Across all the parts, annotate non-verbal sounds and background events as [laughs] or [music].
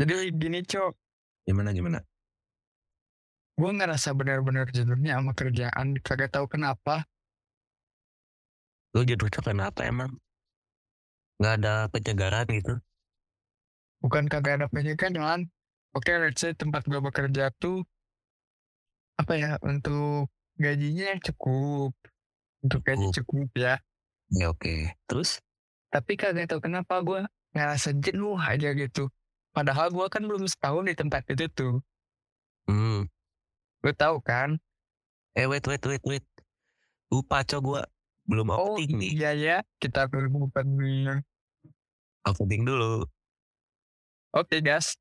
Jadi gini cok, Gimana gimana? gue ngerasa benar-benar jenuhnya sama kerjaan. Kagak tahu kenapa. Lu jatuhnya kenapa emang? Gak ada pencegahan gitu? Bukan kagak ada penyegaran. Oke, let's say tempat gue bekerja tuh apa ya untuk gajinya yang cukup, untuk gaji cukup ya. Ya oke. Terus? Tapi kagak tahu kenapa gue ngerasa jenuh aja gitu. Padahal gue kan belum setahun di tempat itu tuh. Hmm. Gue tahu kan. Eh wait wait wait wait. Lupa cok gua belum Oh outing nih. iya ya, kita perlu opening. Outing dulu. Oke guys.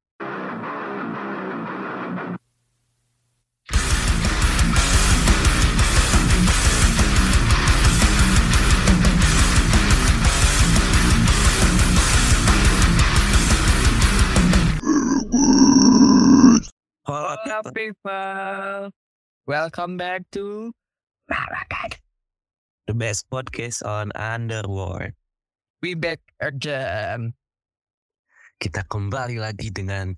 Hello people. Welcome back to Marakan. the best podcast on Underworld. We back again. Kita kembali lagi dengan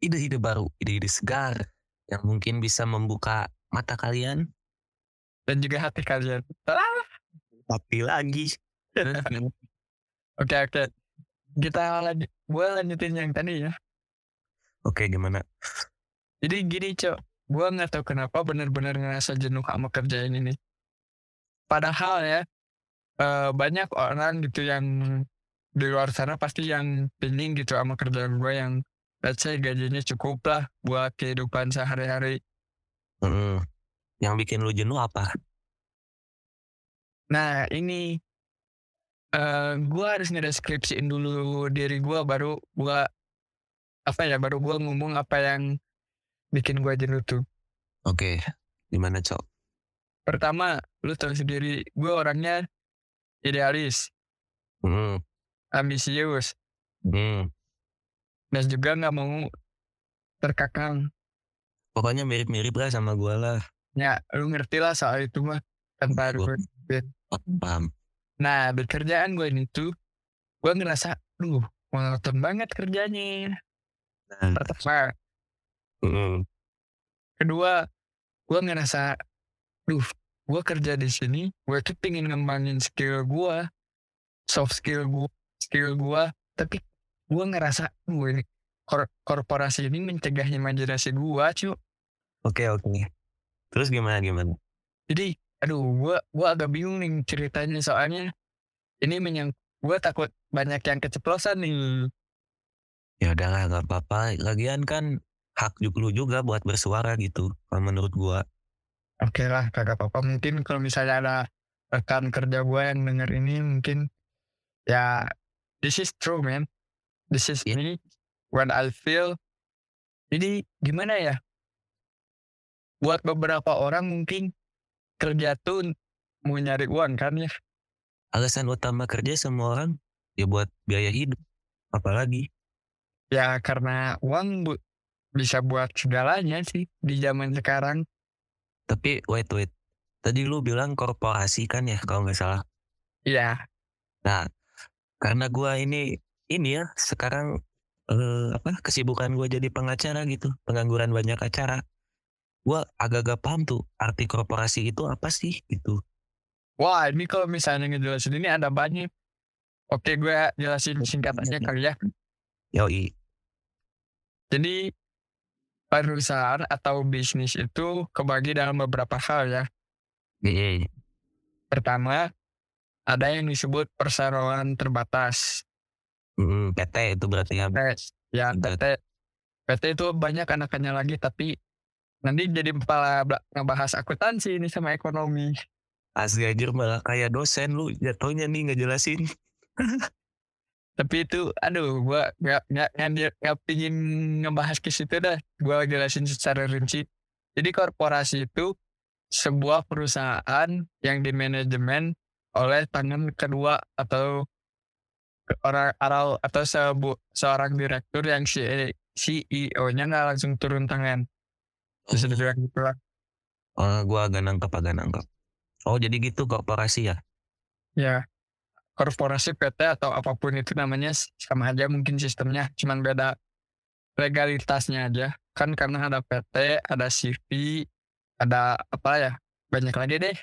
ide-ide baru, ide-ide segar yang mungkin bisa membuka mata kalian. Dan juga hati kalian. Ah, Tapi lagi. [laughs] Oke oke. Kita lanjut. Gue lanjutin yang tadi ya. Oke gimana? Jadi gini cok. Gue gak tahu kenapa bener-bener ngerasa jenuh sama kerjaan ini. Padahal ya. eh, banyak orang gitu yang di luar sana pasti yang pingin gitu sama kerjaan gue yang let's say gajinya cukup lah buat kehidupan sehari-hari. Mm-mm. Yang bikin lu jenuh apa? Nah ini eh gue harus ngedeskripsiin dulu diri gue baru gue apa ya baru gue ngomong apa yang bikin gue jenuh tuh. Oke. Gimana cok? Pertama lu tahu sendiri gue orangnya idealis, Hmm. ambisius, Hmm. dan juga nggak mau terkakang. Pokoknya mirip-mirip lah sama gua lah. Ya lu ngerti lah soal itu mah tanpa harus Paham. Nah di kerjaan gue ini tuh gue ngerasa, duh monoton banget kerjanya. Nah. Pertama, Mm-mm. kedua gue ngerasa duh gue kerja di sini gue tuh pengen ngembangin skill gue soft skill gue skill gue tapi gue ngerasa gue kor- korporasi ini mencegah imajinasi gue cu Oke oke. Terus gimana gimana? jadi aduh gue gue agak bingung nih ceritanya soalnya ini menyang gue takut banyak yang keceplosan nih Ya udahlah gak apa-apa. Lagian kan hak juga lu juga buat bersuara gitu. Kalau menurut gua. oke lah kagak apa-apa mungkin kalau misalnya ada rekan kerja gue yang denger ini mungkin ya this is true man this is Iya. me what I feel jadi gimana ya buat beberapa orang mungkin kerja tuh mau nyari uang kan ya Alasan utama kerja semua orang ya buat biaya hidup. Apalagi. ya karena uang bu- bisa buat segalanya sih di zaman sekarang Tapi wait wait. Tadi lu bilang korporasi kan ya kalau nggak salah. ya Nah, karena gua ini ini ya sekarang eh, apa kesibukan gua jadi pengacara gitu, pengangguran banyak acara. Gua agak-agak paham tuh arti korporasi itu apa sih gitu. wah ini kalau misalnya ngejelasin ini ada banyak oke gue jelasin singkatannya kali ya Yoi. Jadi perusahaan atau bisnis itu kebagi dalam beberapa hal ya. Pertama, ada yang disebut perseroan terbatas. Mm, PT itu berarti ya. Tes. Ya, PT. PT itu banyak anakannya lagi tapi nanti jadi kepala ngebahas akuntansi ini sama ekonomi. Asli anjir malah kayak dosen lu jatuhnya nih ngejelasin. [laughs] Tapi itu, aduh, gua nggak nggak nggak pingin ngebahas ke situ dah. Gua jelasin secara rinci. Jadi korporasi itu sebuah perusahaan yang dimanajemen oleh tangan kedua atau orang atau atau sebu, seorang direktur yang CEO-nya nggak langsung turun tangan. Bisa dibilang gitu lah. Oh, gua agak nangkep agak nangkep. Oh jadi gitu korporasi ya? Ya, korporasi PT atau apa pun itu namanya sama aja mungkin sistemnya, cuman beda legalitasnya aja. Kan karena ada PT ada CV ada apa ya banyak lagi deh.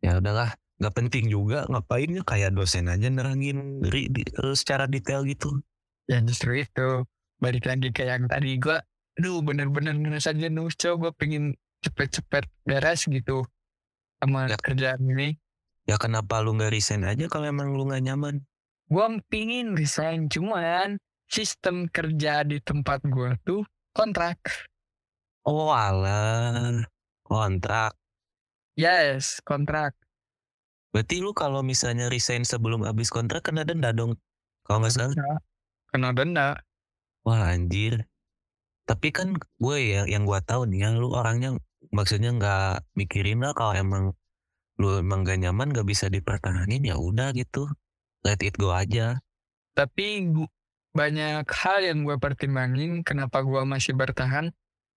Ya udahlah nggak penting juga ngapain ya kayak dosen aja nerangin ri- di- eh, secara detail gitu. Ya justru itu. Balik lagi ke yang tadi gue aduh bener-bener ngerasa jenuh cow gue pengen cepet-cepet beres gitu sama Ya. kerjaan ini ya kenapa lu nggak resign aja kalau emang lu nggak nyaman? Gue pingin resign cuman sistem kerja di tempat gue tuh kontrak. Oh alah. Kontrak. Yes kontrak. Berarti lu kalau misalnya resign sebelum habis kontrak kena denda dong? Kalau nggak salah. Kena denda. Wah anjir. Tapi kan gue ya yang gue tahu nih ya lu orangnya maksudnya nggak mikirin lah kalau emang lu emang gak nyaman gak bisa dipertahanin ya udah gitu. Let it go aja. Tapi banyak hal yang gue pertimbangin kenapa gue masih bertahan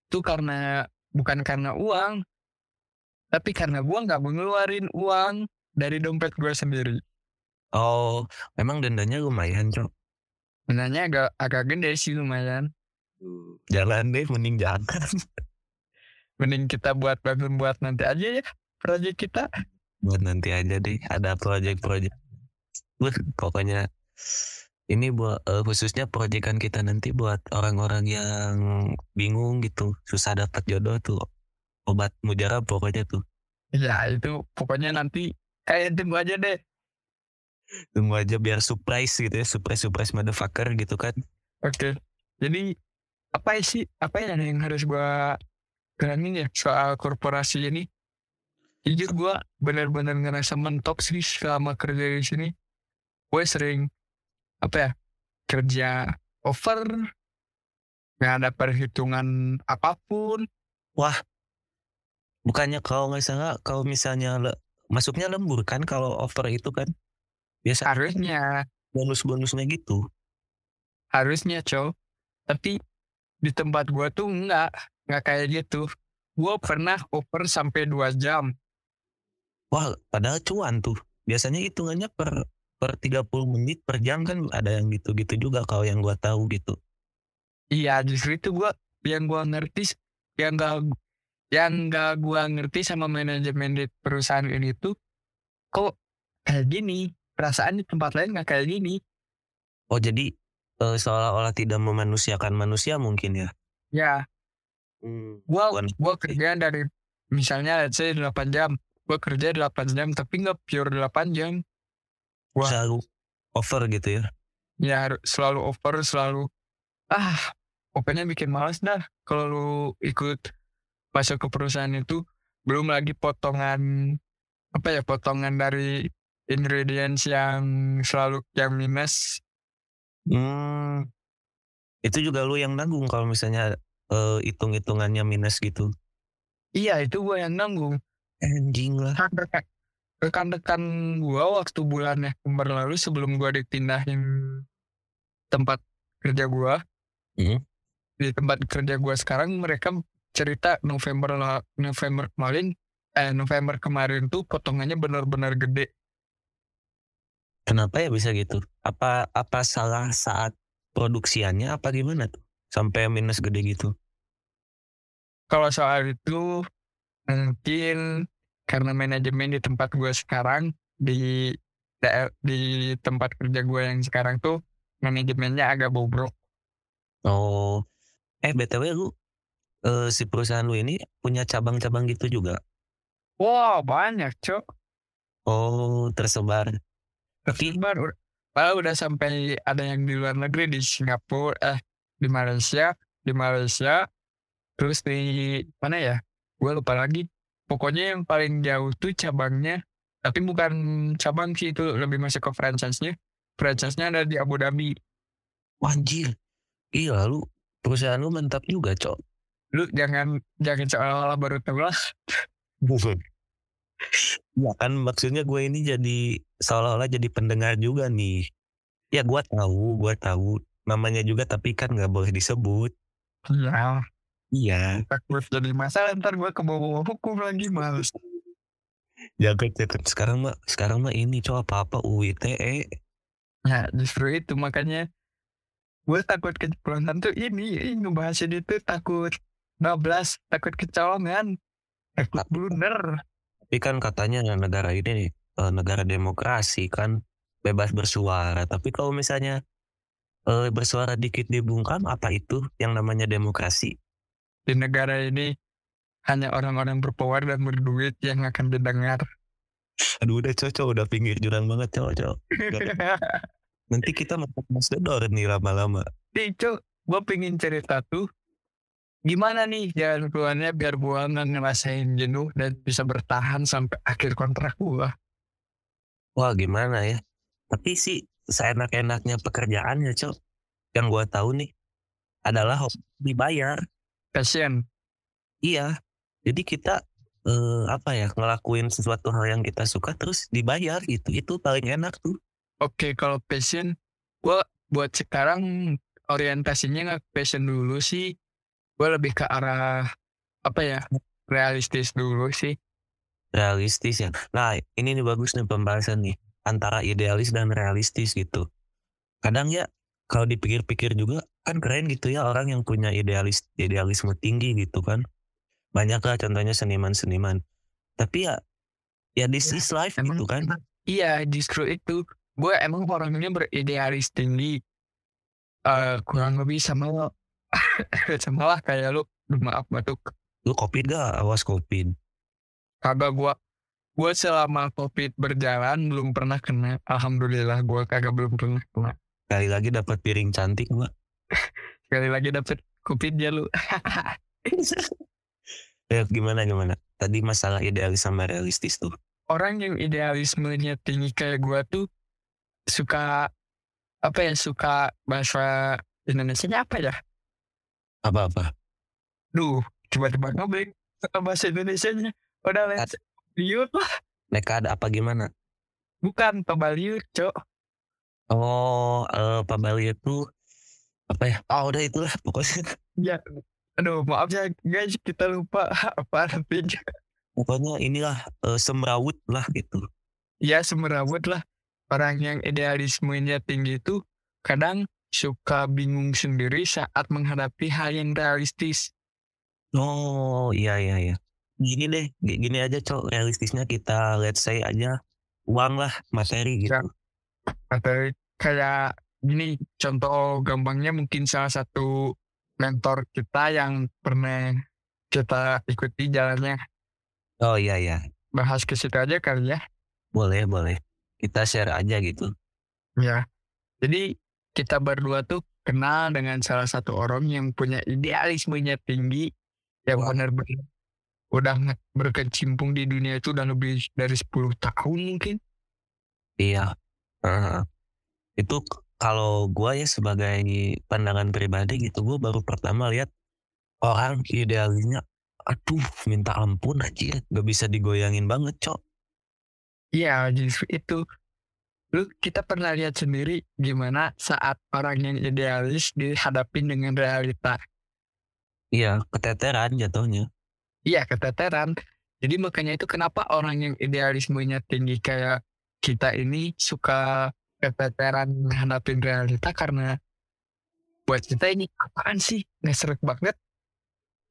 itu karena bukan karena uang tapi karena gue nggak mengeluarin uang dari dompet gue sendiri. Oh emang dendanya lumayan cok? Sebenarnya agak agak gede sih lumayan. Jalan deh mending jangan. [laughs] Mending kita buat bangun buat nanti aja ya proyek kita? Buat nanti aja deh ada project-project. Wah, pokoknya ini buat eh, khususnya proyekan kita nanti buat orang-orang yang bingung gitu susah dapat jodoh tuh obat mujarab pokoknya tuh. Ya itu pokoknya nanti kayak tunggu aja deh. Tunggu aja biar surprise gitu ya surprise surprise motherfucker gitu kan. Oke jadi apa sih apa yang yang harus gue bilangin ya soal korporasi ini jujur gue benar-benar ngerasa mentok sih selama kerja di sini. Gue sering apa ya kerja over nggak ada perhitungan apa pun. Bukannya kalau nggak salah kalau misalnya le- masuknya lembur kan kalau offer itu kan? Biasa harusnya. bonus-bonusnya gitu. Harusnya cow tapi di tempat gua tuh enggak nggak kayak gitu. Gua pernah over sampai dua jam wah padahal cuan tuh. Biasanya hitungannya per per 30 menit per jam kan ada yang gitu-gitu juga kalau yang gua tahu gitu. Iya justru itu gua yang gua ngerti yang enggak yang enggak gua ngerti sama manajemen di perusahaan ini tuh kok kayak gini? Perasaan di tempat lain nggak kayak gini. Oh jadi eh, seolah-olah tidak memanusiakan manusia mungkin ya? Ya hmm. gua Bukan. gua kerja dari misalnya let's say 8 jam gua kerja 8 jam tapi nggak pure 8 jam. Wah. selalu over gitu ya? Ya harus selalu over selalu. Ah pokoknya bikin males dah kalau lu ikut masuk ke perusahaan itu. Belum lagi potongan apa ya potongan dari ingredients yang selalu yang minus. Hmm. itu juga lu yang nanggung kalau misalnya eh, hitung-hitungannya minus gitu? Iya itu gua yang nanggung anjing lah rekan rekan-rekan gua waktu bulan November lalu sebelum gua dipindahin tempat kerja gua Hmm. di tempat kerja gua sekarang mereka cerita November November kemarin eh November kemarin tuh potongannya benar-benar gede Kenapa ya bisa gitu? Apa apa salah saat produksiannya apa gimana tuh? Sampai minus gede gitu. kalau soal itu mungkin karena manajemen di tempat gua sekarang di di tempat kerja gua yang sekarang tuh manajemennya agak bobrok Oh. Eh BTW lu eh, si perusahaan lu ini punya cabang-cabang gitu juga. wow banyak cok Oh, tersebar. Tersebar udah, malah udah sampai ada yang di luar negeri di Singapura eh di Malaysia di Malaysia terus di mana ya gue lupa lagi pokoknya yang paling jauh tuh cabangnya tapi bukan cabang sih itu lebih masuk ke franchise-nya franchise-nya ada di Abu Dhabi anjir. Gila lu perusahaan lu mantap juga, Cok. lu jangan jangan seolah-olah baru tahu lah Bukan. Ya kan maksudnya gue ini jadi seolah-olah jadi pendengar juga nih. Ya gue tahu, gue tahu namanya juga tapi kan nggak boleh disebut. ya Iya. takut jadi masalah ntar gue ke bawah hukum lagi males Jangan jangan sekarang mah sekarang mah ini coba apa apa UITE. Nah justru itu makanya gue takut keceplosan tuh ini, ini ngebahasin itu takut 12, takut kecolongan, takut blunder. Tapi kan katanya negara ini eh, negara demokrasi kan bebas bersuara. Tapi kalau misalnya eh, bersuara dikit dibungkam, apa itu yang namanya demokrasi? Di negara ini hanya orang-orang berpower dan berduit yang akan didengar. Aduh udah cocok, udah pinggir jurang banget cocok. [laughs] Nanti kita masuk Mas Dedor nih lama-lama. Nih, Cuk, gue pengen cerita tuh gimana nih jalan keluarnya biar gue nggak ngerasain jenuh dan bisa bertahan sampai akhir kontrak gue. Wah gimana ya? Tapi sih seenak-enaknya pekerjaannya cok. Yang gua tahu nih adalah hobi dibayar. Passion. Iya. Jadi kita eh, apa ya ngelakuin sesuatu hal yang kita suka terus dibayar gitu. Itu paling enak tuh. Oke, kalau passion, gue buat sekarang orientasinya nggak passion dulu sih. Gue lebih ke arah apa ya realistis dulu sih. Realistis ya. Nah ini nih bagus nih pembahasan nih antara idealis dan realistis gitu. Kadang ya kalau dipikir-pikir juga kan keren gitu ya orang yang punya idealis idealisme tinggi gitu kan. Banyak lah contohnya seniman-seniman. Tapi ya ya this Ya, is life emang- gitu kan. Iya, justru itu. Gue emang orangnya beridealis tinggi. Eh kurang lebih sama [laughs] sama lah kayak lu. Maaf batuk. Lu covid gak? Awas covid. Kagak gue gue selama covid berjalan belum pernah kena. Alhamdulillah gue kagak belum pernah kena. Kali lagi dapat piring cantik gua. [laughs] Sekali lagi dapet covid ya lu. [laughs] Ya gimana gimana? Tadi masalah idealis sama realistis tuh. Orang yang idealismenya tinggi kayak gue tuh suka apa ya suka bahasa Indonesia apa ya? Apa-apa? Duh, tiba-tiba ngobek bahasa Indonesia-nya. Udah les liut lah. Nekat apa gimana? Bukan pebaliut, cok. Oh, eh Pak Bali itu apa ya? Oh udah itulah pokoknya. Ya, aduh maaf ya guys, kita lupa [laughs] apa artinya. Pokoknya inilah eh, semrawut lah gitu. Ya, semerawut lah. Orang yang idealismenya tinggi itu kadang suka bingung sendiri saat menghadapi hal yang realistis. Oh iya iya iya. Gini deh, gi- gini aja cok realistisnya kita let's say aja uang lah materi gitu. Ya. Atau kayak gini, contoh gampangnya mungkin salah satu mentor kita yang pernah kita ikuti jalannya. Oh iya iya, Bahas ke situ aja kali ya. boleh boleh. Kita share aja gitu. Ya. Jadi kita berdua tuh kenal dengan salah satu orang yang punya idealismenya tinggi yang Wah. benar-benar udah berkecimpung di dunia itu udah lebih dari 10 tahun mungkin. Iya. Heeh. Itu kalau gua ya sebagai pandangan pribadi gitu, gua baru pertama lihat orang idealisnya, aduh minta ampun aja, gak bisa digoyangin banget cok. Iya, justru itu. Lu kita pernah lihat sendiri gimana saat orang yang idealis dihadapin dengan realita. Iya, keteteran jatuhnya. Iya, keteteran. Jadi makanya itu kenapa orang yang idealismenya tinggi kayak kita ini suka keteteran menghadapin realita karena buat kita ini apaan sih? Ngesrek banget.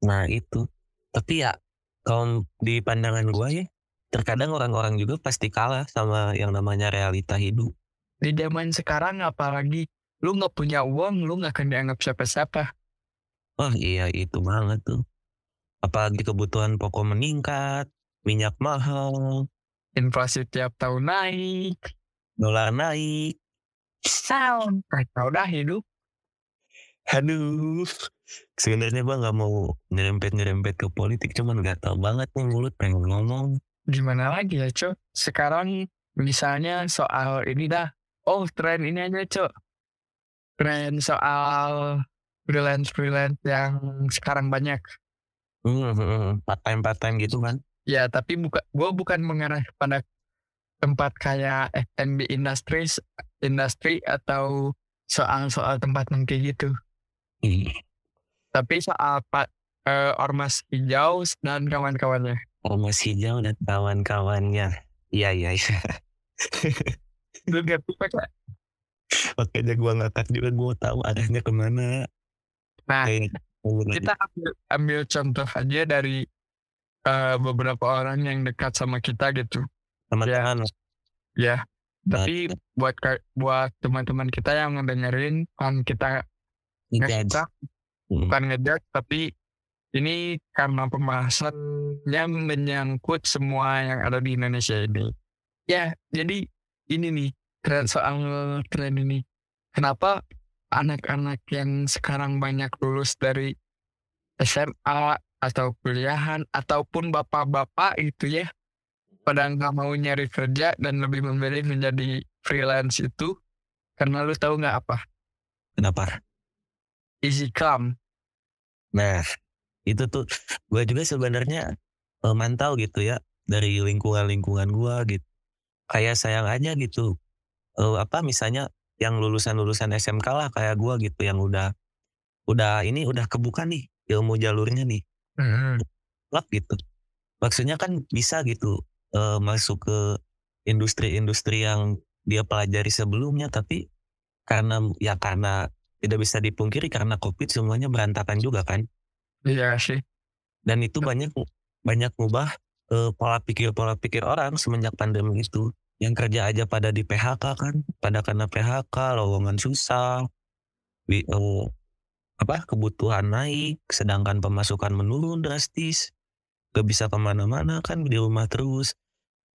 Nah itu. Tapi ya kalau di pandangan gua ya, terkadang orang-orang juga pasti kalah sama yang namanya realita hidup. Di zaman sekarang apalagi lu nggak punya uang, lu nggak akan dianggap siapa-siapa. Wah iya itu banget tuh. Apalagi kebutuhan pokok meningkat, minyak mahal, Inflasi tiap tahun naik. dolar naik. Sound. Kacau dah hidup. Aduh. Sebenarnya gua nggak mau nyerempet-nyerempet ke politik, cuman gak tau banget nih mulut pengen ngomong. Gimana lagi ya, Cok? Sekarang misalnya soal ini dah. Oh, tren ini aja, Cok. Tren soal freelance-freelance yang sekarang banyak. Hmm, hmm, hmm. part-time part-time gitu kan. Ya, tapi buka, gue bukan mengarah pada tempat kayak F&B industry, industri atau soal-soal tempat kayak gitu. Ih, Tapi soal Pak eh, Ormas Hijau dan kawan-kawannya. Ormas hijau dan kawan-kawannya. Iya iya iya. [laughs] Lu ngerti Pak? makanya gue ngangkat juga gue tahu arahnya ke mana Nah, kayak kita ambil, ambil contoh aja dari eh, beberapa orang yang dekat sama kita gitu. teman-teman Ya, Nah, tapi buat ka- buat teman-teman kita yang ngedengerin kan kita ngejudge. kita Hmm. bukan ngejudge tapi ini karena pembahasannya menyangkut semua yang ada di Indonesia ini. Ya, jadi ini nih tren soal tren ini. Kenapa anak-anak yang sekarang banyak lulus dari SMA atau kuliahan ataupun bapak-bapak itu ya pada nggak mau nyari kerja dan lebih memilih menjadi freelance itu karena lu tahu nggak apa kenapa easy come Nah, itu tuh gue juga sebenarnya eh, mantau gitu ya dari lingkungan-lingkungan gue gitu. Kayak sayang aja gitu. Eh, apa misalnya yang lulusan-lulusan SMK lah kayak gue gitu yang udah udah ini udah kebuka nih ilmu jalurnya nih. Lap gitu. Maksudnya kan bisa gitu eh, masuk ke industri-industri yang dia pelajari sebelumnya tapi karena ya karena tidak bisa dipungkiri karena covid semuanya berantakan juga kan. Iya sih. Dan itu banyak banyak ngubah eh, pola pikir pola pikir orang semenjak pandemi itu. Yang kerja aja pada di PHK kan pada kena PHK lowongan susah eh, apa kebutuhan naik sedangkan pemasukan menurun drastis gak bisa ke mana-mana kan di rumah terus.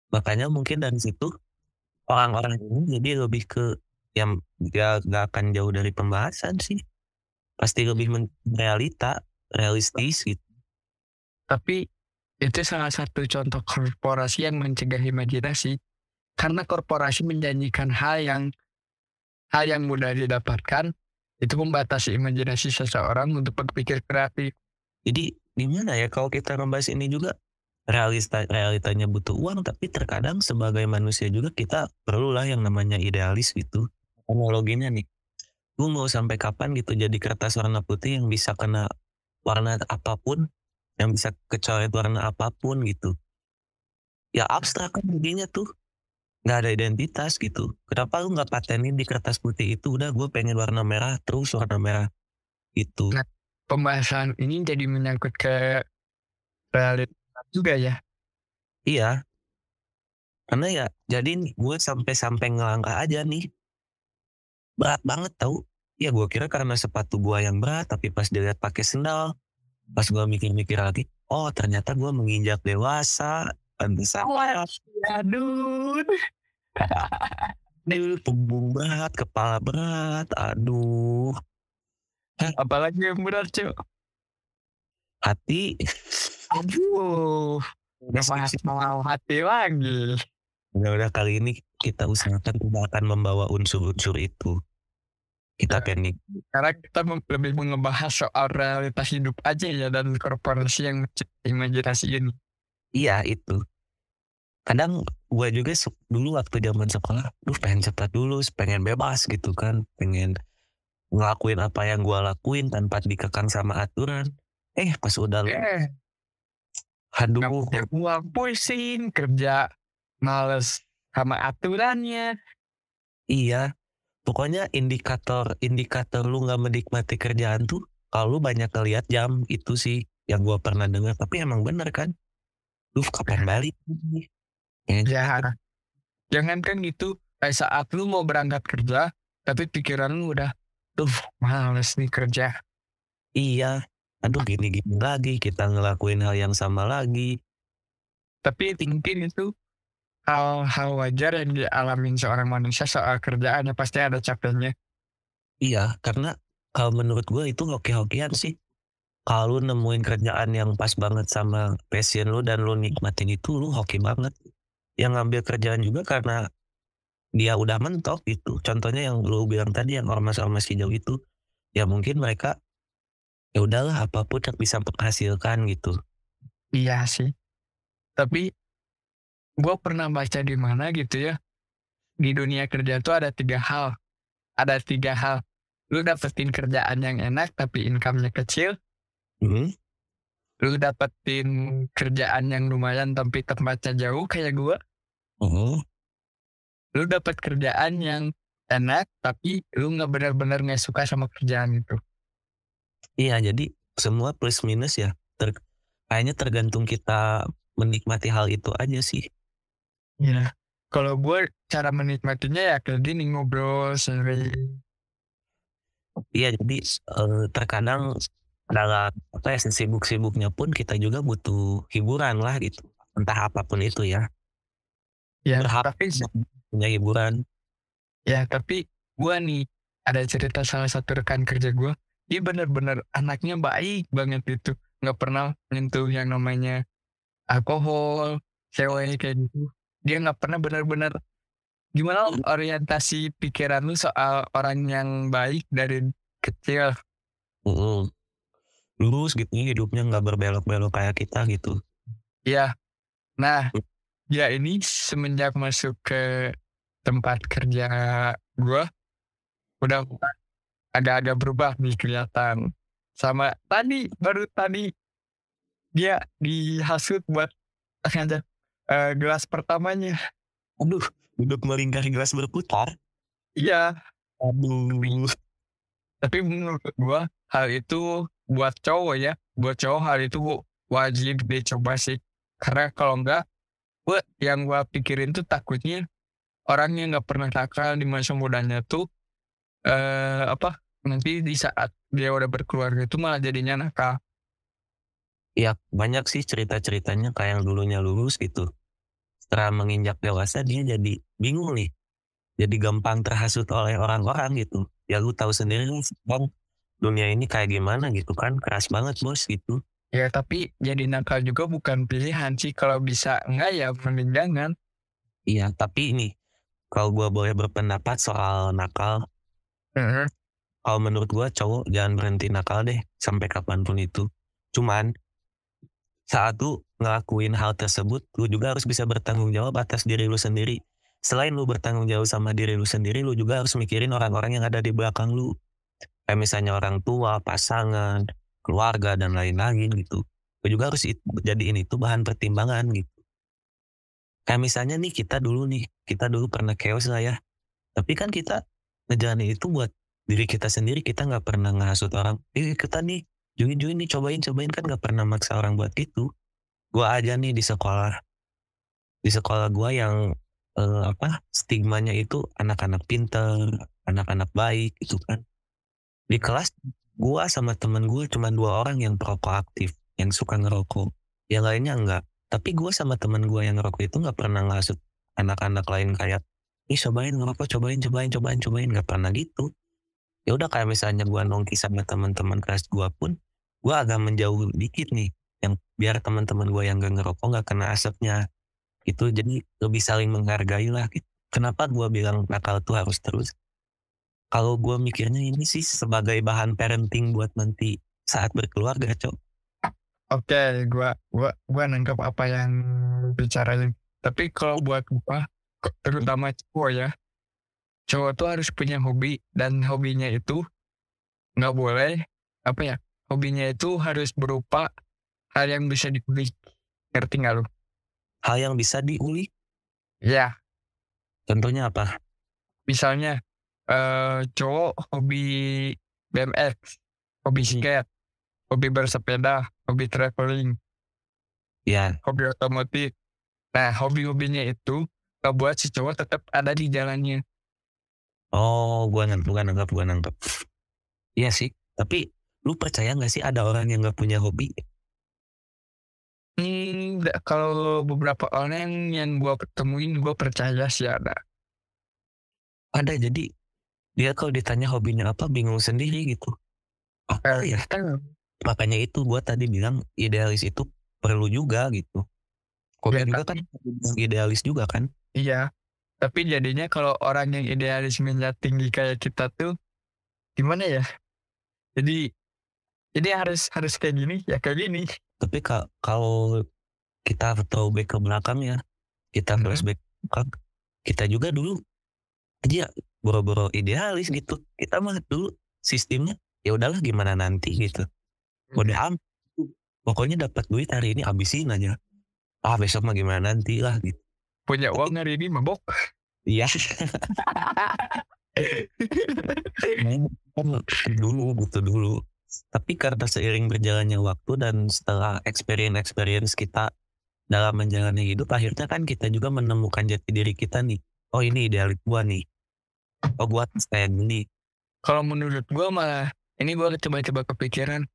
Makanya mungkin dari situ orang-orang ini jadi lebih ke yang gak, gak akan jauh dari pembahasan sih. Pasti lebih realita realistis gitu. Tapi itu salah satu contoh korporasi yang mencegah imajinasi. Karena korporasi menjanjikan hal yang hal yang mudah didapatkan itu membatasi imajinasi seseorang untuk berpikir kreatif Jadi gimana ya kalau kita membahas ini juga realita realitanya butuh uang tapi terkadang sebagai manusia juga kita perlulah yang namanya idealis gitu. Analoginya nih, gue mau sampai kapan gitu jadi kertas warna putih yang bisa kena warna apa pun, yang bisa kecoret warna apa pun gitu. Ya abstrak kan jadinya tuh nggak ada identitas gitu. Kenapa lu nggak patenin di kertas putih itu udah gue pengen warna merah terus warna merah itu. Nah. pembahasan ini jadi menyangkut ke realitas juga ya Iya. Karena ya jadi gue sampai-sampai ngelangkah aja nih. Berat banget tau. Ya gue kira karena sepatu gue yang berat tapi pas dilihat pakai sendal. Pas gue mikir-mikir lagi, oh ternyata gue menginjak dewasa. Pantesan. aduh [laughs] Aduh, punggung berat, kepala berat, aduh. apalagi yang berat cuy Hati. aduh udah bahas mau hati lagi Udah-udah kali ini kita usahakan tidak akan membawa unsur-unsur itu. Kita Ya. panik. Karena kita lebih mengebahas soal realitas hidup aja ya dan korporasi yang imajinasi ini. Iya itu. Kadang gue juga dulu waktu zaman sekolah, duh pengen cepat lulus, pengen bebas gitu kan, pengen ngelakuin apa yang gue lakuin tanpa dikekang sama aturan. Eh pas udah lu- Eh, aduh, nggak punya uang pusing, kerja males sama aturannya. iya. Pokoknya indikator indikator lu nggak menikmati kerjaan tuh, kalau lu banyak ngeliat jam itu sih yang gue pernah dengar. Tapi emang bener kan? Duh kapan balik? Ya, Ya, jangankan gitu, kayak saat lu mau berangkat kerja, tapi pikiran lu udah, tuh males nih kerja. Iya. Aduh gini-gini lagi, kita ngelakuin hal yang sama lagi. Tapi mungkin itu hal-hal wajar yang dialamin seorang manusia soal kerjaannya pasti ada capeknya. Iya, karena kalau menurut gue itu hoki-hokian sih. Kalau nemuin kerjaan yang pas banget sama passion lu dan lu nikmatin itu, lu hoki banget. Yang ngambil kerjaan juga karena dia udah mentok gitu. Contohnya yang lu bilang tadi yang ormas-ormas hijau itu, ya mungkin mereka ya udahlah apa pun yang bisa menghasilkan gitu. Iya sih. Tapi gue pernah baca di mana gitu ya. Di dunia kerja tuh ada tiga hal. Ada tiga hal. Lu dapetin kerjaan yang enak tapi income-nya kecil. Hmm? Lu dapetin kerjaan yang lumayan tapi tempatnya jauh kayak gue. Oh, Lu dapet kerjaan yang enak tapi lu nggak benar-benar nggak suka sama kerjaan itu Iya, jadi semua plus minus ya. Ter, kayaknya tergantung kita menikmati hal itu aja sih. Iya. Kalau gue cara menikmatinya ya kayak gini ngobrol sering. Iya, jadi eh, terkadang dalam apa ya sibuk-sibuknya pun kita juga butuh hiburan lah gitu. Entah apa pun itu ya. Ya, Berharap tapi punya hiburan. ya tapi gue nih ada cerita salah satu rekan kerja gue. Dia bener-bener anaknya baik banget itu. Nggak pernah menyentuh yang namanya alkohol, cewek kayak gitu. Dia nggak pernah bener-bener gimana orientasi pikiran lu soal orang yang baik dari kecil. Mm-mm. Lurus gitu hidupnya nggak berbelok-belok kayak kita gitu. Iya. Nah, ya ini semenjak masuk ke tempat kerja gua udah agak-agak berubah nih kelihatan. Sama tadi baru tadi dia dihasut buat ada eh, gelas pertamanya. Aduh, duduk melingkari gelas berputar. Iya, Aduh. tapi menurut gua hal itu buat cowok ya, buat cowok hal itu wajib dicoba sih. Karena kalau enggak, gua yang gua pikirin tuh takutnya orang yang nggak pernah nakal di masa mudanya tuh eh apa nanti di saat dia udah berkeluarga itu malah jadinya nakal. Ya banyak sih cerita-ceritanya kayak yang dulunya lurus gitu. Setelah menginjak dewasa dia jadi bingung nih. Jadi gampang terhasut oleh orang-orang gitu. Ya lu tahu sendiri sekarang dunia ini kayak gimana gitu kan. Keras banget bos gitu. Ya tapi jadi nakal juga bukan pilihan sih kalau bisa enggak ya mending jangan. Iya tapi ini kalau gua boleh berpendapat soal nakal. Kalau menurut gua cowok jangan berhenti nakal deh sampai kapan pun itu. Cuman saat lu ngelakuin hal tersebut, lu juga harus bisa bertanggung jawab atas diri lu sendiri. Selain lu bertanggung jawab sama diri lu sendiri, lu juga harus mikirin orang-orang yang ada di belakang lu. Kayak misalnya orang tua, pasangan, keluarga, dan lain-lain gitu. Lu juga harus jadiin itu bahan pertimbangan gitu. Kayak misalnya nih kita dulu nih, kita dulu pernah chaos lah ya. Tapi kan kita ngejalanin itu buat diri kita sendiri, kita nggak pernah ngehasut orang. Eh kita nih, join-join nih, cobain-cobain kan nggak pernah maksa orang buat itu. Gua aja nih di sekolah, di sekolah gua yang eh, apa stigmanya itu anak-anak pinter, anak-anak baik gitu kan. Di kelas gua sama temen gue cuma dua orang yang perokok aktif, yang suka ngerokok. Yang lainnya enggak. Tapi gua sama temen gua yang ngerokok itu nggak pernah ngasut anak-anak lain kayak, ih cobain ngerokok, cobain, cobain, cobain, cobain, nggak pernah gitu. Ya udah kayak misalnya gua nongki sama teman-teman kelas gua pun, gua agak menjauh dikit nih, yang biar teman-teman gua yang gak ngerokok nggak kena asapnya gitu jadi lebih saling menghargai lah gitu. kenapa gua bilang nakal tuh harus terus kalau gua mikirnya ini sih sebagai bahan parenting buat nanti saat berkeluarga cok Oke, gua gua gua nangkep apa yang bicarain. Tapi kalau buat gua, k- terutama cowok ya, cowok tuh harus punya hobi dan hobinya itu nggak boleh apa ya? Hobinya itu harus berupa hal yang bisa dikulik. Ngerti nggak lu? hal yang bisa diulik Ya, tentunya apa misalnya eh cowok hobi BMX, hobi skate, hobi bersepeda, hobi traveling, ya hobi otomotif. Nah, hobi-hobinya itu ngebuat si cowok tetap ada di jalannya. oh gua nangkep gua nangkep gua nangkep iya sih tapi lu percaya nggak sih ada orang yang nggak punya hobi Hmm, kalau beberapa orang yang gua ketemuin, gua percaya sih ada. ada jadi dia kalau ditanya hobinya apa bingung sendiri gitu apa ya Kan, makanya itu gua tadi bilang idealis itu perlu juga gitu Kobe Ya, juga [laughs] kan idealis juga kan iya. Tapi jadinya kalau orang yang idealismenya tinggi kayak kita tuh, gimana ya? Jadi, jadi harus harus kayak gini, ya kayak gini. tapi ka- kalau kita tahu back ke belakang ya kita Mhm. flashback ke belakang kita juga dulu aja boro-boro idealis gitu kita mah dulu sistemnya ya udahlah gimana nanti gitu udah am pokoknya dapat duit hari ini habisin aja ah besok mah gimana nanti lah gitu Punya uang hari ini mabok. iya [laughs] Kan dulu gitu dulu. Tapi karena seiring berjalannya waktu dan setelah experience-experience kita dalam menjalani hidup, akhirnya kan kita juga menemukan jati diri kita nih. Oh ini idealis gua nih. Oh gua kayak gini. Kalau menurut gua malah ini gua coba-coba kepikiran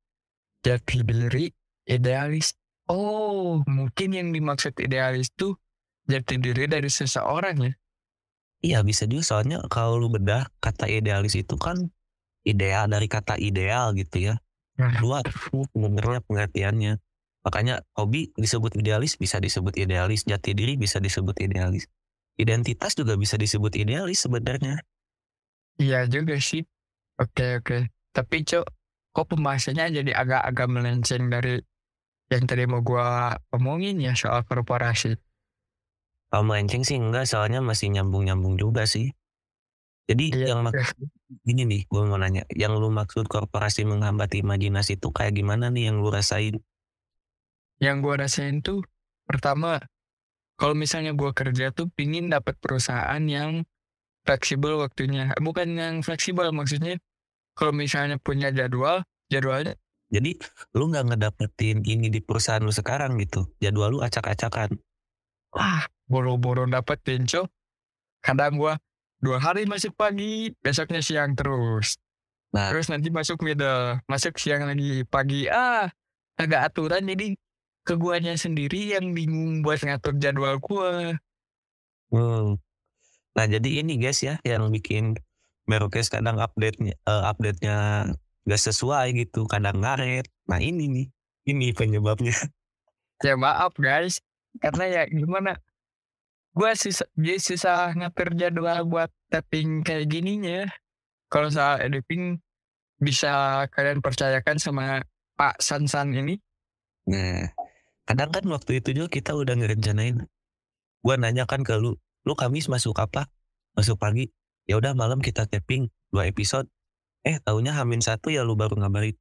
jati diri idealis. Oh mungkin yang dimaksud idealis tuh jati diri dari seseorang ya. Iya bisa juga soalnya kalau lu bedah kata idealis itu kan ideal dari kata ideal gitu ya. Nah, Luas sebenarnya pengertiannya. Makanya hobi disebut idealis bisa disebut idealis, jati diri bisa disebut idealis. Identitas juga bisa disebut idealis sebenarnya. Iya juga sih. Oke oke. Tapi cok, kok pembahasannya jadi agak-agak melenceng dari yang tadi mau gua omongin ya soal korporasi. Kalau melenceng sih enggak, soalnya masih nyambung-nyambung juga sih. Jadi Iya, yang mak- iya. gini nih, gue mau nanya, yang lu maksud korporasi menghambat imajinasi itu kayak gimana nih yang lu rasain? Yang gua rasain tuh pertama kalau misalnya gua kerja tuh pingin dapat perusahaan yang fleksibel waktunya. Bukan yang fleksibel maksudnya kalau misalnya punya jadwal, jadwalnya Jadi lu nggak ngedapetin ini di perusahaan lu sekarang gitu, jadwal lu acak-acakan. wah boro-boro dapetin cok. Kadang gua dua hari masuk pagi, besoknya siang terus. Nah, Terus nanti masuk middle, masuk siang lagi pagi. Ah, agak aturan jadi ke guanya sendiri yang bingung buat ngatur jadwal gua. hmm. Nah jadi ini guys ya yang bikin Merokes kadang update-nya eh, update-nya gak sesuai gitu, kadang ngaret. Nah ini nih, ini penyebabnya. [laughs] Ya maaf guys, karena ya gimana? Gua susah, jadi susah ngatur jadwal buat tapping kayak gininya. Kalau soal editing bisa kalian percayakan sama Pak Sansan ini. Nah, kadang kan waktu itu juga kita udah ngerencanain. Gua nanya kan ke lu, lu Kamis masuk apa? Masuk pagi. Ya udah malam kita tapping dua episode. Eh, taunya Hamin satu ya lu baru ngabarin.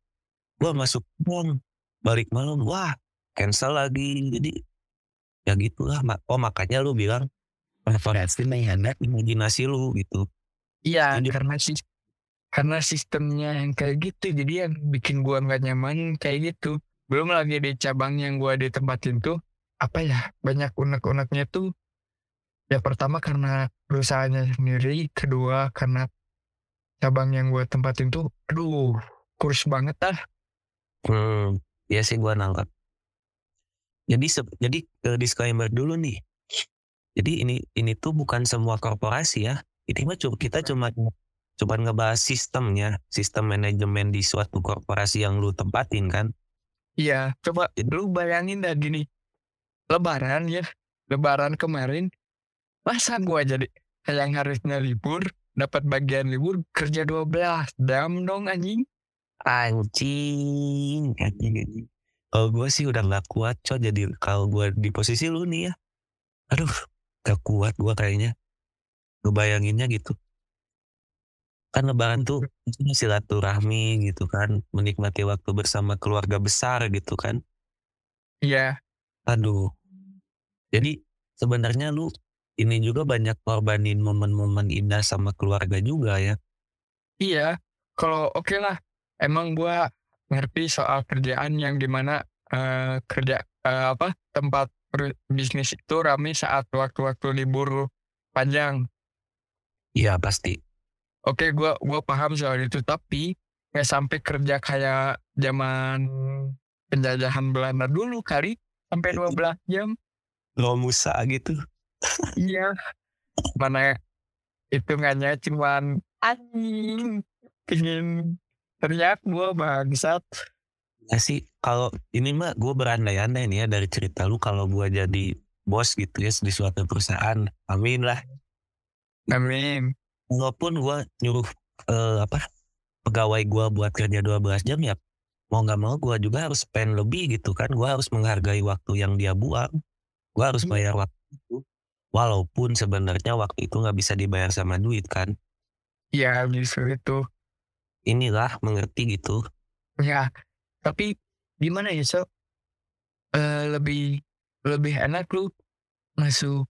Gua masuk malam, balik malam. Wah, cancel lagi. Jadi ya gitulah. Oh makanya lu bilang menghemat imajinasi lu gitu. Iya, karena sih karena sistemnya yang kayak gitu, jadi yang bikin gua nggak nyaman kayak gitu. Belum lagi di cabang yang gua ditempatin tuh, apa ya, banyak unek-uneknya tuh. Ya pertama karena perusahaannya sendiri, kedua karena cabang yang gua tempatin tuh, aduh, kurs banget ah. Hmm, ya sih gua nangkap. Jadi se- jadi eh, disclaimer dulu nih. Jadi ini ini tuh bukan semua korporasi ya. Ini mah cu- kita cuma cuma ngebahas sistemnya, sistem manajemen di suatu korporasi yang lu tempatin kan. Iya, coba lu bayangin dah gini. Lebaran ya, lebaran kemarin, masa gua jadi yang harusnya libur, dapat bagian libur, kerja 12 jam dong anjing. Anjing, anjing, anjing. Kalau gue sih udah nggak kuat, coy. Jadi kalau gue di posisi lu nih ya, aduh, gak kuat gue kayaknya. Ngebayanginnya gitu. Kan lebaran tuh silaturahmi gitu kan, menikmati waktu bersama keluarga besar gitu kan. Iya, Aduh. Jadi sebenarnya lu ini juga banyak korbanin momen-momen indah sama keluarga juga ya. iya. Kalau oke lah, emang gua ngerti soal kerjaan yang di mana eh, kerja eh, apa tempat bisnis itu rame saat waktu-waktu libur panjang. Iya pasti. Oke, gua gua paham soal itu, tapi nggak sampai kerja kayak zaman penjajahan Belanda dulu kali sampai 12 jam. Romusa gitu. Iya. Mana hitungannya cuman anjing pingin teriak gua bangsat. Ya sih, kalau ini mah gue berandai-andai nih ya dari cerita lu kalau gue jadi bos gitu ya di suatu perusahaan. Amin lah. Amin. Walaupun gue nyuruh eh, apa pegawai gue buat kerja 12 jam ya mau nggak mau gue juga harus spend lebih gitu kan. Gue harus menghargai waktu yang dia buang. Gue harus Iya. bayar waktu itu. Walaupun sebenarnya waktu itu nggak bisa dibayar sama duit kan. Ya justru itu. Inilah mengerti gitu. Ya, tapi gimana ya so? Eh, lebih lebih enak lu masuk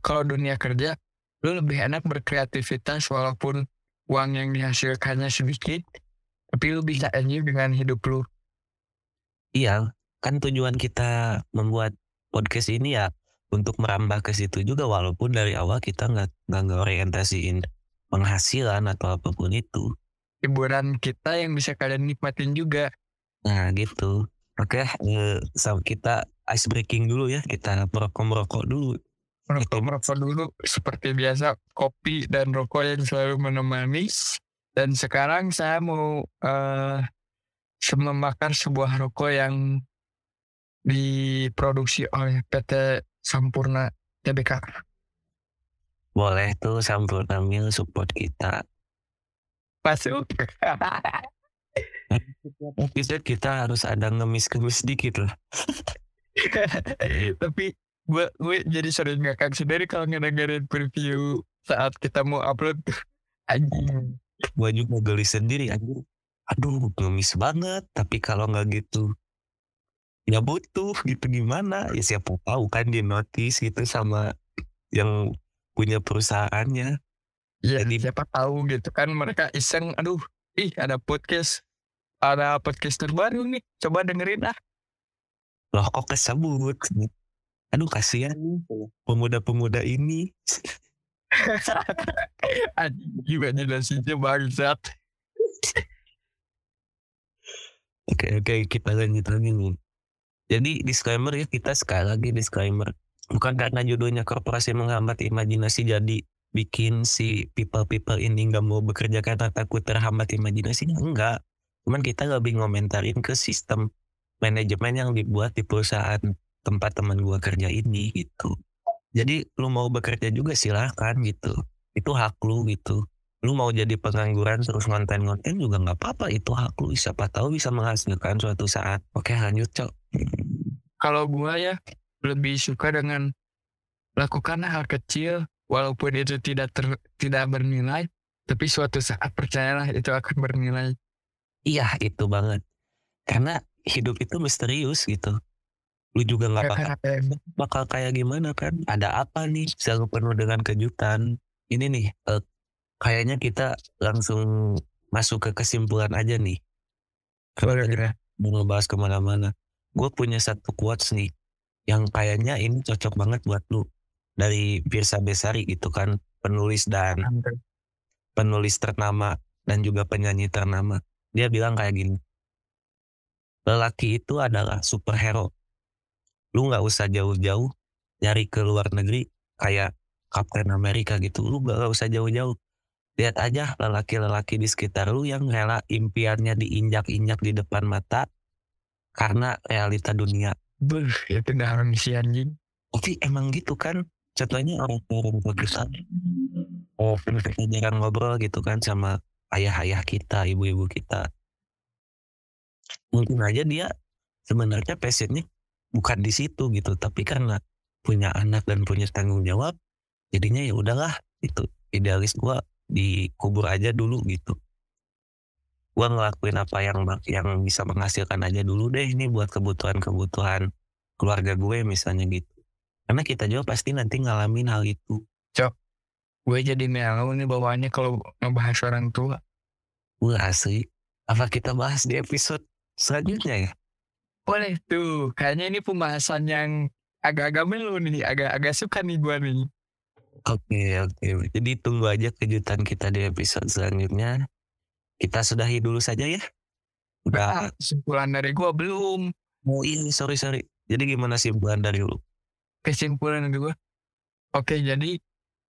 kalau dunia kerja lu lebih enak berkreativitas walaupun uang yang dihasilkannya sedikit tapi lu bisa enjoy dengan hidup lu Iya, kan tujuan kita membuat podcast ini ya untuk merambah ke situ juga walaupun dari awal kita nggak nggak ngorientasiin penghasilan atau apa pun itu. hiburan kita yang bisa kalian nikmatin juga Nah gitu. Oke, eh, sama kita ice breaking dulu ya. Kita merokok merokok dulu. merokok merokok dulu seperti biasa kopi dan rokok yang selalu menemani dan sekarang saya mau eh membakar sebuah rokok yang diproduksi oleh PT Sampurna TBK Boleh tuh Sampurna Mil support kita. masuk [laughs] Episode kita harus ada ngemis-ngemis dikit lah. [laughs] tapi gue gue jadi sering ngakak sendiri kalau ngedengerin preview saat kita mau upload anjing Gue juga geli sendiri anjir. Aduh ngemis banget. Tapi kalau nggak gitu ya butuh gitu gimana? Ya siapa tahu kan di notice gitu sama yang punya perusahaannya. Iya, Jadi- siapa tahu gitu kan mereka iseng, aduh, ih ada podcast, ada podcast terbaru nih, coba dengerin ah. loh kok kesebut? Aduh kasihan pemuda-pemuda ini. [laughs] Juga jelasinnya bangsat. oke oke kita lanjut lagi nih jadi disclaimer ya kita sekali lagi disclaimer. Bukan karena judulnya korporasi menghambat imajinasi jadi bikin si people-people ini nggak mau bekerja karena takut terhambat imajinasinya enggak. Cuman kita lebih ngomentarin ke sistem manajemen yang dibuat di perusahaan tempat teman gua kerja ini gitu. Jadi lu mau bekerja juga silahkan gitu. Itu hak lu gitu. Lu mau jadi pengangguran terus ngonten-ngonten juga nggak apa-apa itu hak lu. Siapa tahu bisa menghasilkan suatu saat. Oke lanjut cok Kalau gua ya lebih suka dengan lakukan hal kecil walaupun itu tidak ter, tidak bernilai, tapi suatu saat percayalah itu akan bernilai. iya itu banget. Karena hidup itu misterius gitu. Lu juga nggak Ya bakal, yang- bakal kayak gimana kan? Ada apa nih? Selalu penuh dengan kejutan. Ini nih eh, kayaknya kita langsung masuk ke kesimpulan aja nih. Mau ngebahas ke mana-mana gue punya satu quotes nih yang kayaknya ini cocok banget buat lu dari Pirsa Besari gitu kan penulis dan Mantap. penulis ternama dan juga penyanyi ternama. Dia bilang kayak gini lelaki itu adalah superhero. Lu nggak usah jauh-jauh nyari ke luar negeri kayak Captain America gitu. Lu nggak usah jauh-jauh. Lihat aja lelaki-lelaki di sekitar lu yang rela impiannya diinjak-injak di depan mata karena realita dunia. Buh, itu dalam si anjing. tapi emang gitu kan contohnya orang-orang tua kita oh kita jarang ngobrol gitu kan sama ayah-ayah kita ibu-ibu kita. Mungkin aja dia sebenarnya passionnya bukan di situ gitu tapi karena punya anak dan punya tanggung jawab jadinya ya udahlah itu idealis gua dikubur aja dulu gitu gua ngelakuin apa yang yang bisa menghasilkan aja dulu deh ini buat kebutuhan-kebutuhan keluarga gue misalnya gitu. Karena kita juga pasti nanti ngalamin hal itu. Gue jadi melo nih bawaannya kalau ngebahas orang tua. Wah asli. Apa kita bahas di episode selanjutnya ya? Boleh tuh, kayaknya ini pembahasan yang agak-agak melu nih, agak-agak suka nih gue nih. Oke oke. Jadi tunggu aja kejutan kita di episode selanjutnya kita sudahi dulu saja ya udah Ah, kesimpulan dari gue belum. oh iya sorry sorry jadi gimana simpulan dari lu Kesimpulan dari gue. Oke, jadi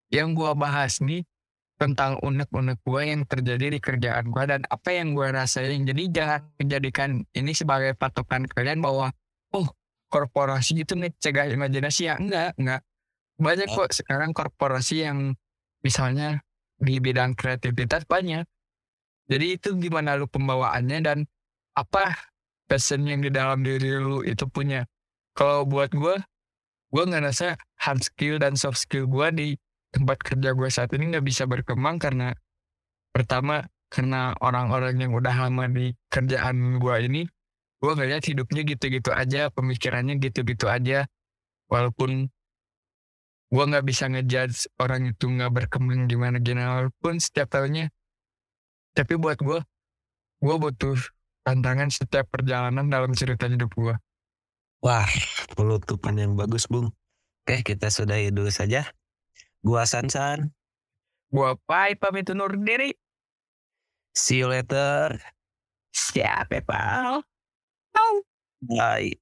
yang gue bahas nih tentang unek-unek gue yang terjadi di kerjaan gue dan apa yang gue rasain. Jadi jangan menjadikan ini sebagai patokan kalian bahwa oh korporasi itu nih cegah imajinasi ya enggak enggak banyak kok sekarang korporasi yang misalnya di bidang kreativitas banyak. Jadi itu gimana lu pembawaannya dan apa passion yang di dalam diri lu itu punya. Kalau buat gue, gue ngerasa hard skill dan soft skill gue di tempat kerja gue saat ini nggak bisa berkembang karena pertama karena orang-orang yang udah lama di kerjaan gue ini, gue ngeliat hidupnya gitu-gitu aja, pemikirannya gitu-gitu aja, walaupun gue nggak bisa ngejudge orang itu nggak berkembang gimana gimana walaupun setiap tahunnya tapi buat gue gue butuh tantangan setiap perjalanan dalam cerita hidup gue Wah, penutupan yang bagus, Bung. Oke, kita sudahi dulu saja. Gua Sansan. gue pai pamit undur diri See you later. siapa pal Bye.